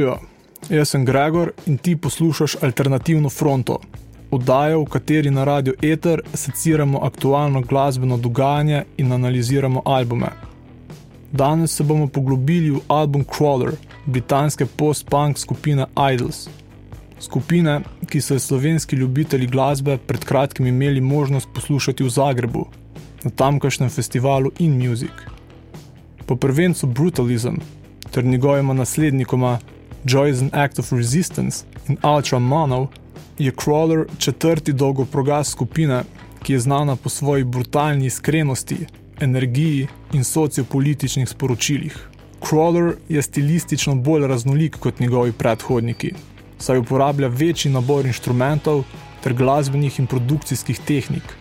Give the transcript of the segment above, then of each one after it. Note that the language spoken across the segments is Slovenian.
Živijo, jaz sem Gregor in ti poslušaš Alternativno fronto. Oddajo, v kateri na radio Ether seciramo aktualno glasbeno dogajanje in analiziramo albume. Danes se bomo poglobili v album Crawler, britanske post-punk skupine Idols. Skupine, ki so slovenski ljubitelji glasbe pred kratkim imeli možnost poslušati v Zagrebu, na tamkajšnjem festivalu In Music. Po prvencu Brutalism ter njegovima naslednikoma Joy is an Act of Resistance in Ultra Mono je Crawler četrti dolgoprogaz skupine, ki je znana po svoji brutalni iskrenosti, energiji in sociopolitičnih sporočilih. Crawler je stilistično bolj raznolik kot njegovi predhodniki, saj uporablja večji nabor inštrumentov ter glasbenih in produkcijskih tehnik.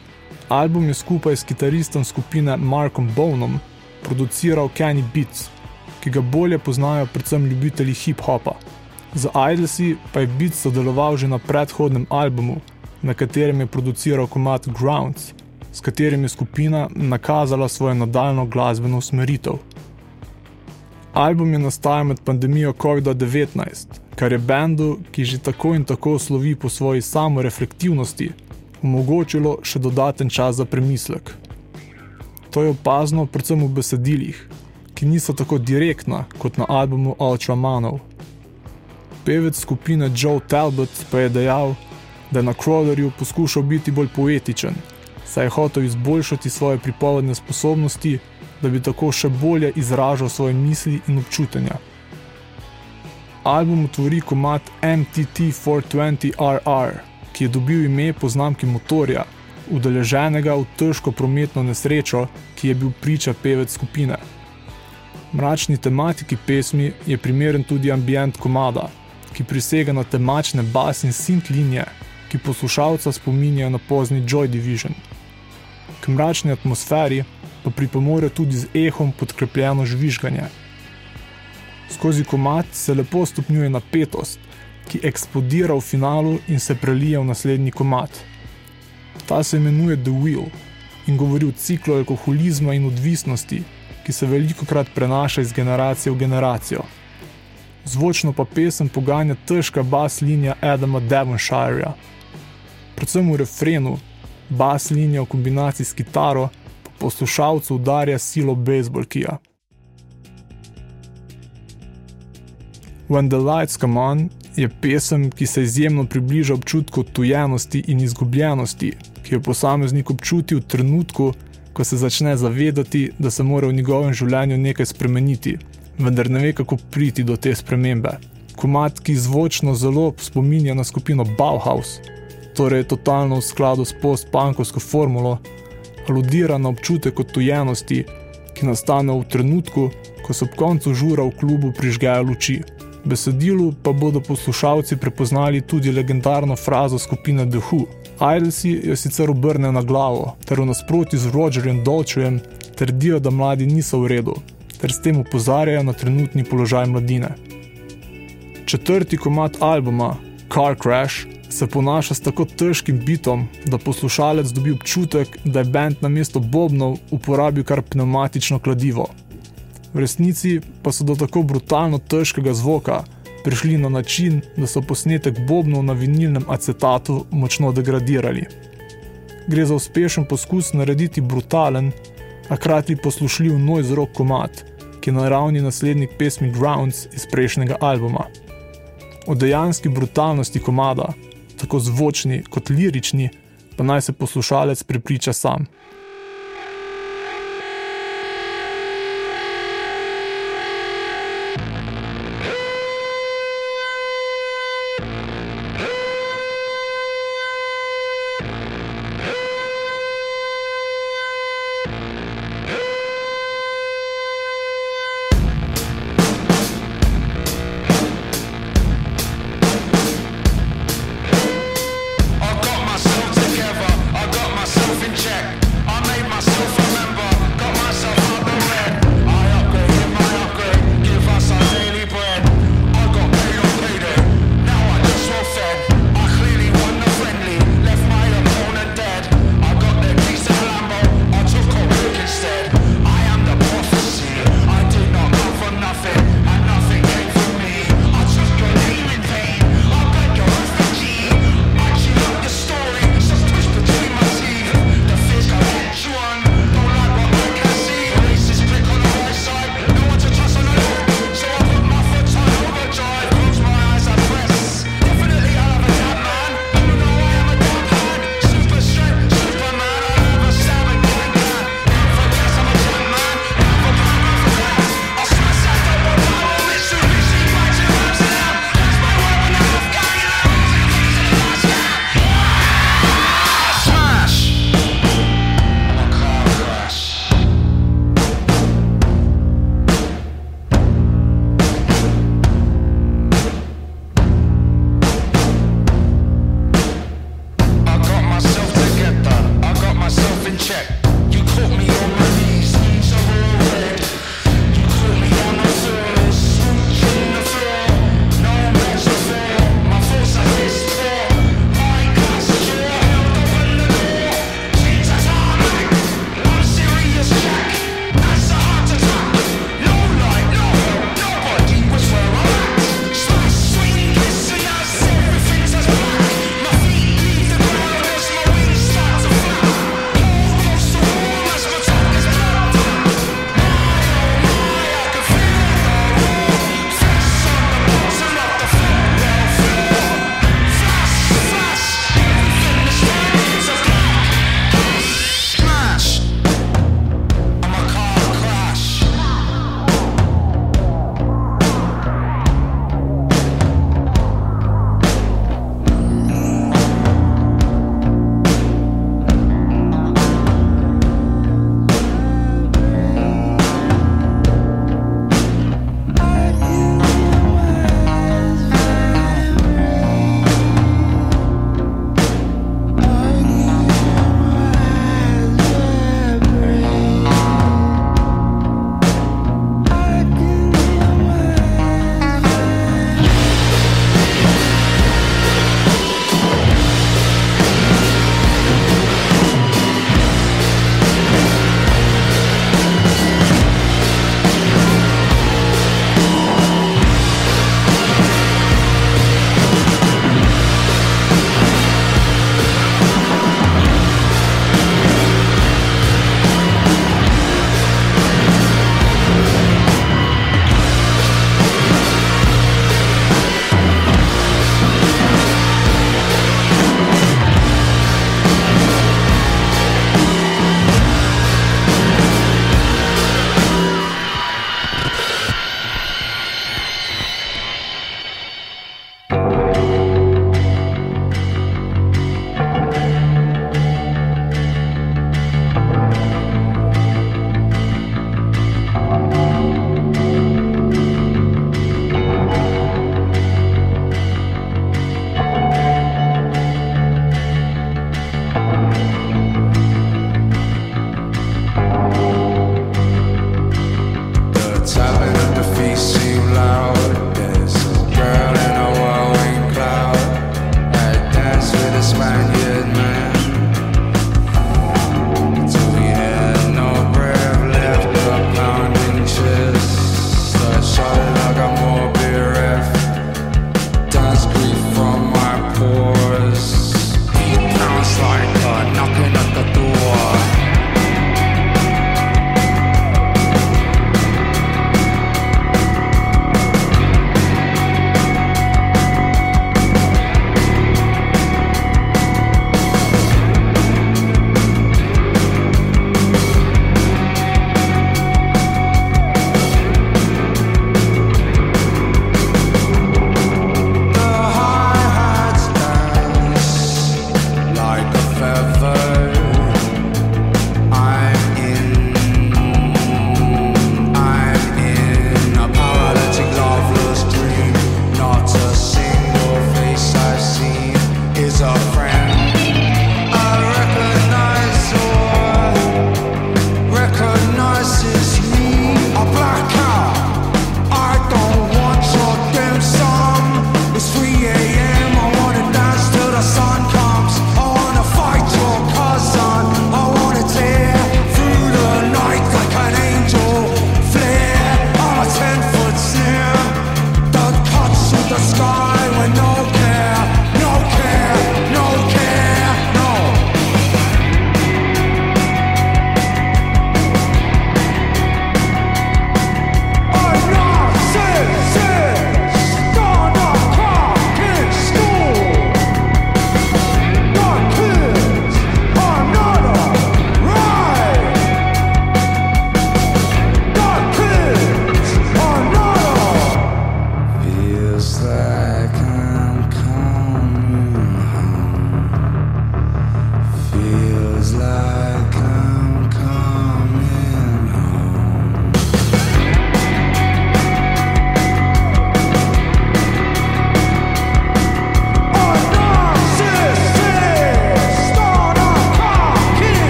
Album je skupaj s kitaristom skupine Markom Bonom produciral Kenny Beats, ki ga bolje poznajo predvsem ljubitelji hip-hopa. Za Idlesi pa je Beats sodeloval že na predhodnem albumu, na katerem je produciral komat Grounds, s katerim je skupina nakazala svojo nadaljno glasbeno usmeritev. Album je nastajal med pandemijo COVID-19, kar je bendu, ki že tako in tako slovi po svoji samoreflektivnosti, omogočilo še dodaten čas za premislek. To je opazno predvsem v besedilih, ki niso tako direktna kot na albumu Ultramanov. Pevec skupine Joe Talbot pa je dejal, da je na Crawlerju poskušal biti bolj poetičen, saj je hotel izboljšati svoje pripovedne sposobnosti, da bi tako še bolje izražal svoje misli in občutenja. Album tvori komat MTT420RR, ki je dobil ime po znamki motorja, udeleženega v težko prometno nesrečo, ki je bil priča pevec skupine. Mračni tematiki pesmi je primeren tudi ambient komada, ki prisega na temačne bas in synth linije, ki poslušalca spominjajo na pozni Joy Division. K mračni atmosferi pa pripomore tudi z ehom podkrepljeno žvižganje. Skozi komat se lepo stopnjuje napetost, ki eksplodira v finalu in se prelije v naslednji komat. Ta se imenuje The Wheel in govori o ciklu alkoholizma in odvisnosti, ki se veliko krat prenaša iz generacije v generacijo. Zvočno pa pesem poganja težka bas linija Adama Devonshireja. Predvsem v refrenu, bas linija v kombinaciji s kitaro, pa poslušalcu udarja silo bejzbolkija. When the lights come on je pesem, ki se izjemno približa občutku tujenosti in izgubljenosti, ki jo posameznik občuti v trenutku, ko se začne zavedati, da se mora v njegovem življenju nekaj spremeniti, vendar ne ve, kako priti do te spremembe. Komat, ki zvočno zelo spominja na skupino Bauhaus, torej totalno v skladu s post-punkovsko formulo, aludira na občutek odtujenosti, ki nastane v trenutku, ko se ob koncu žura v klubu prižgejo luči. Besedilu pa bodo poslušalci prepoznali tudi legendarno frazo skupine The Who. Idlesi jo sicer obrne na glavo, ter v nasprotju z Rogerjem Dolčujem trdijo, da mladi niso v redu, ter s tem upozarjajo na trenutni položaj mladine. Četrti komat albuma, Car Crash, se ponaša s tako težkim bitom, da poslušalec dobi občutek, da je bend na mesto bobnov uporabil kar pneumatično kladivo. V resnici pa so do tako brutalno težkega zvoka prišli na način, da so posnetek bobnov na vinilnem acetatu močno degradirali. Gre za uspešen poskus narediti brutalen, a krati poslušljiv noise rock komat, ki je na ravni naslednjih pesmi Grounds iz prejšnjega albuma. O dejanski brutalnosti komada, tako zvočni kot lirični, pa naj se poslušalec prepriča sam.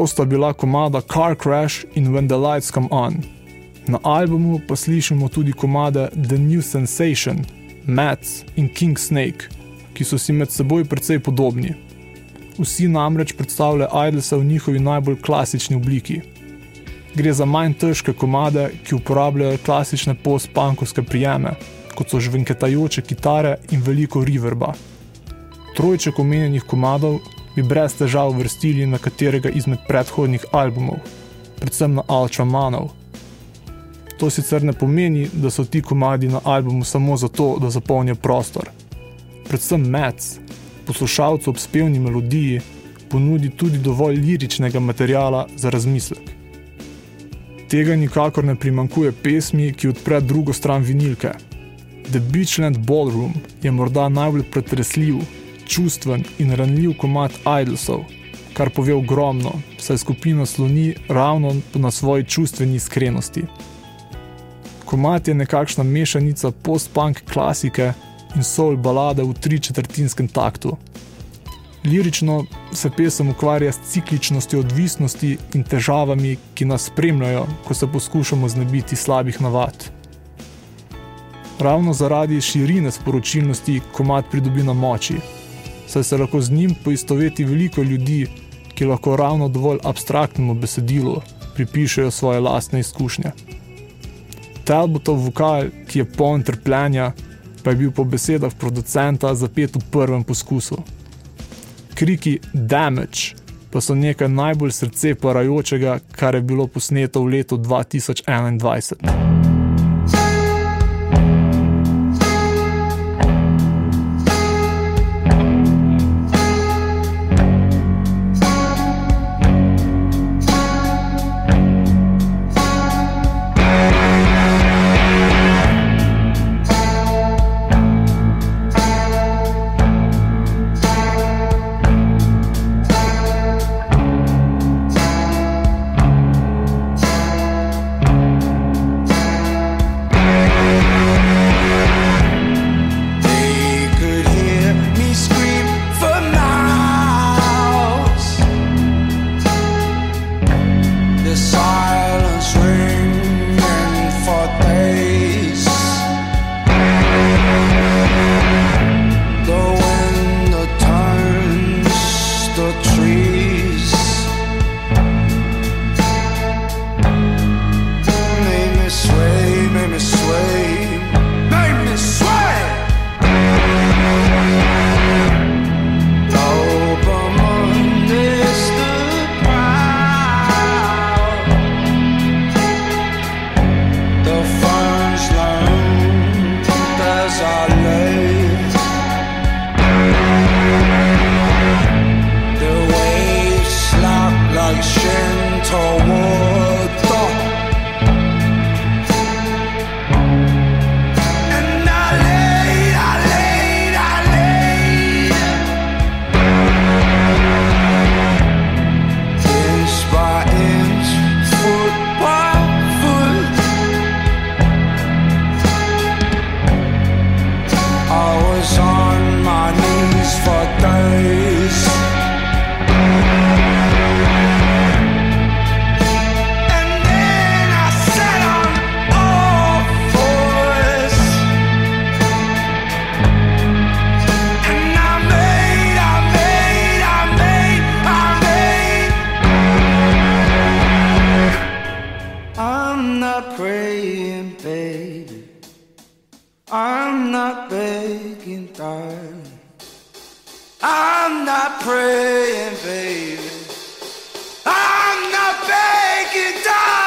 To sta bila komada Car Crash in When the Lights Come On. Na albumu pa slišimo tudi komade The New Sensation, Mats in King Snake, ki so si med seboj precej podobni. Vsi namreč predstavljajo Idlesa v njihovi najbolj klasični obliki. Gre za manj težke komade, ki uporabljajo klasične post-punkovske prijeme, kot so žvenketajoče kitare in veliko reverba. Trojček omenjenih komadov bi brez težav vrstili na katerega izmed predhodnih albumov, predvsem na Ultramanov. To sicer ne pomeni, da so ti komadi na albumu samo zato, da zapolnijo prostor. Predvsem Mats, poslušalcu ob spevni melodiji, ponudi tudi dovolj liričnega materijala za razmislek. Tega nikakor ne primankuje pesmi, ki odpre drugo stran vinilke. The Beachland Ballroom je morda najbolj pretresljiv, čustven in ranljiv komat Idlesov, kar pove ogromno, saj skupina sloni ravno na svoji čustveni iskrenosti. Komat je nekakšna mešanica post-punk klasike in soul balade v tri četrtinskem taktu. Lirično se pesem ukvarja s cikličnostjo odvisnosti in težavami, ki nas spremljajo, ko se poskušamo znebiti slabih navad. Ravno zaradi širine sporočilnosti komat pridobi na moči, saj se lahko z njim poistoveti veliko ljudi, ki lahko ravno dovolj abstraktnemu besedilu pripišejo svoje lastne izkušnje. Talbotov vokal, ki je poln trpljenja, pa je bil po besedah producenta zapet v prvem poskusu. Kriki damage pa so nekaj najbolj srce parajočega, kar je bilo posneto v letu 2021. I'm not praying, baby. I'm not begging, darling.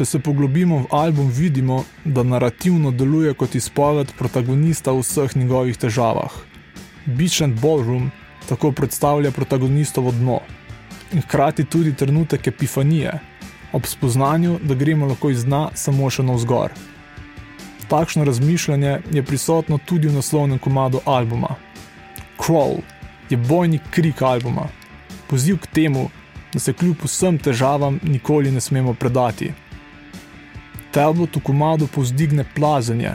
Če se poglobimo v album, vidimo, da narativno deluje kot izpoved protagonista v vseh njegovih težavah. Beach and Ballroom tako predstavlja protagonistovo dno in hkrati tudi trenutek epifanije, ob spoznanju, da gremo lahko iz dna samo še navzgor. Takšno razmišljanje je prisotno tudi v naslovnem komadu albuma. Crawl je bojni krik albuma, poziv k temu, da se kljub vsem težavam nikoli ne smemo predati. Talbot v komadu povzdigne plazenje,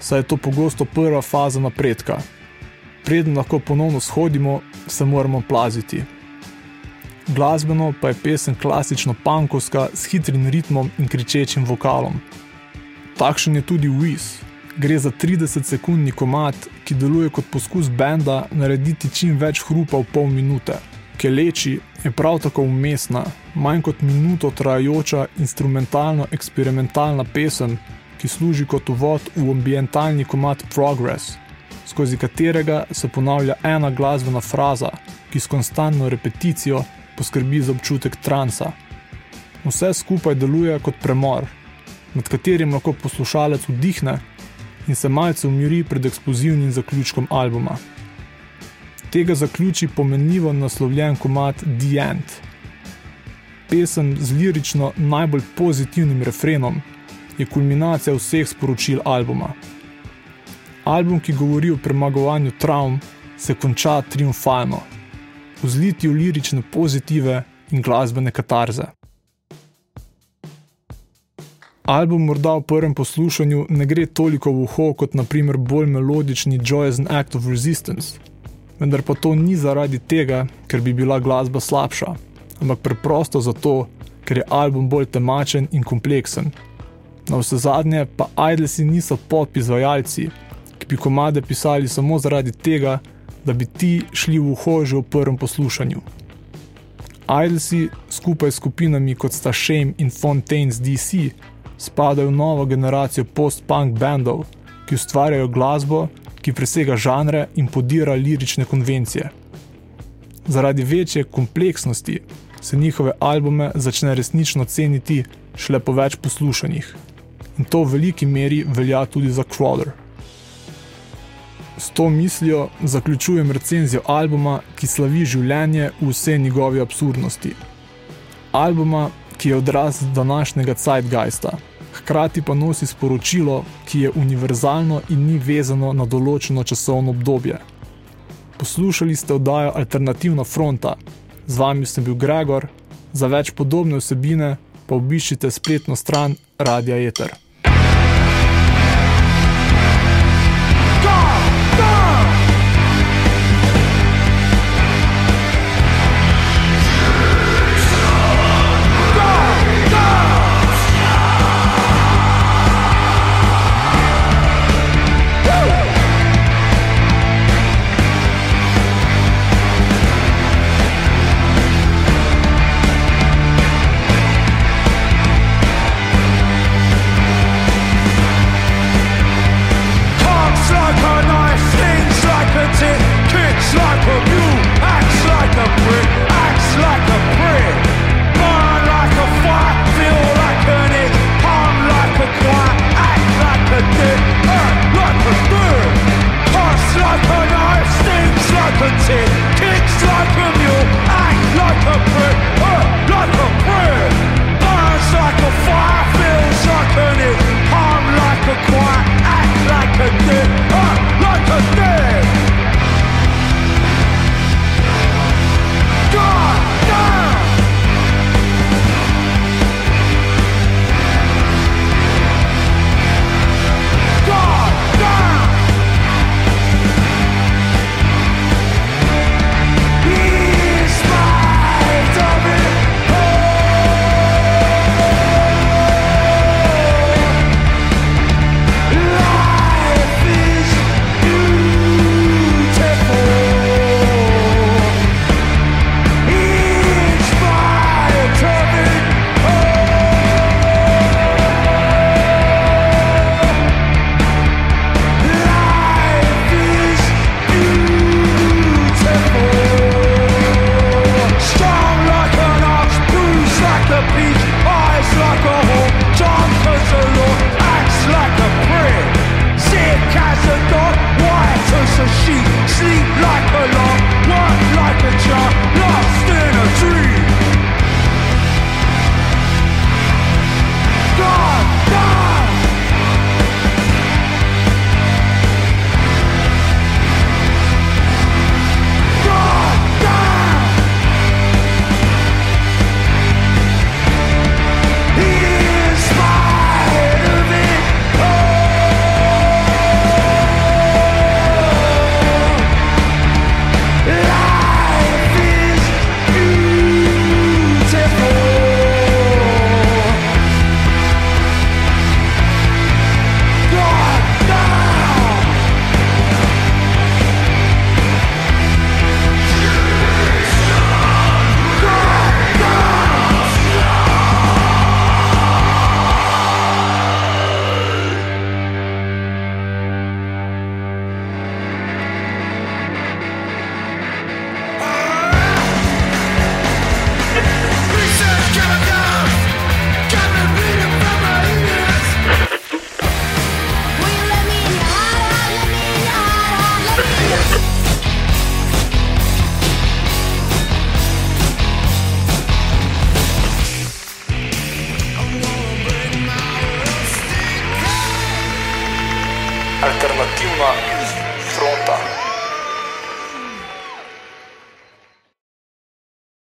saj je to pogosto prva faza napredka. Preden lahko ponovno shodimo, se moramo plaziti. Glasbeno pa je pesem klasično pankovska s hitrim ritmom in kričečim vokalom. Takšen je tudi Wiz. Gre za 30-sekundni komat, ki deluje kot poskus benda narediti čim več hrupa v pol minute. Keleči je prav tako umestna, manj kot minuto trajajoča instrumentalno-eksperimentalna pesem, ki služi kot uvod v ambientalni komat Progress, skozi katerega se ponavlja ena glasbena fraza, ki s konstantno repeticijo poskrbi za občutek transa. Vse skupaj deluje kot premor, med katerim lahko poslušalec vdihne in se malce umiri pred eksplozivnim zaključkom albuma. Tega zaključi pomenljivo naslovljen komat The End. Pesem z lirično najbolj pozitivnim refrenom je kulminacija vseh sporočil albuma. Album, ki govori o premagovanju travm, se konča triumfalno v zlitju lirične pozitive in glasbene katarze. Album morda v prvem poslušanju ne gre toliko v uho kot naprimer bolj melodični Joyous Act of Resistance, vendar pa to ni zaradi tega, ker bi bila glasba slabša, ampak preprosto zato, ker je album bolj temačen in kompleksen. Na vse zadnje pa Idlesi niso podpisvajalci, ki bi komade pisali samo zaradi tega, da bi ti šli v uho že v prvem poslušanju. Idlesi skupaj s skupinami kot sta Shame in Fontaines DC spadajo v novo generacijo post-punk bandov, ki ustvarjajo glasbo, ki presega žanre in podira lirične konvencije. Zaradi večje kompleksnosti se njihove albume začne resnično ceniti šele po več poslušanjih. In to v veliki meri velja tudi za Crawler. S to mislijo zaključujem recenzijo albuma, ki slavi življenje v vse njegovi absurdnosti. Albuma, ki je odraz današnjega zeitgeista, hkrati pa nosi sporočilo, ki je univerzalno in ni vezano na določeno časovno obdobje. Poslušali ste oddajo Alternativna fronta, z vami sem bil Gregor, za več podobne vsebine pa obiščite spletno stran Radia Eter.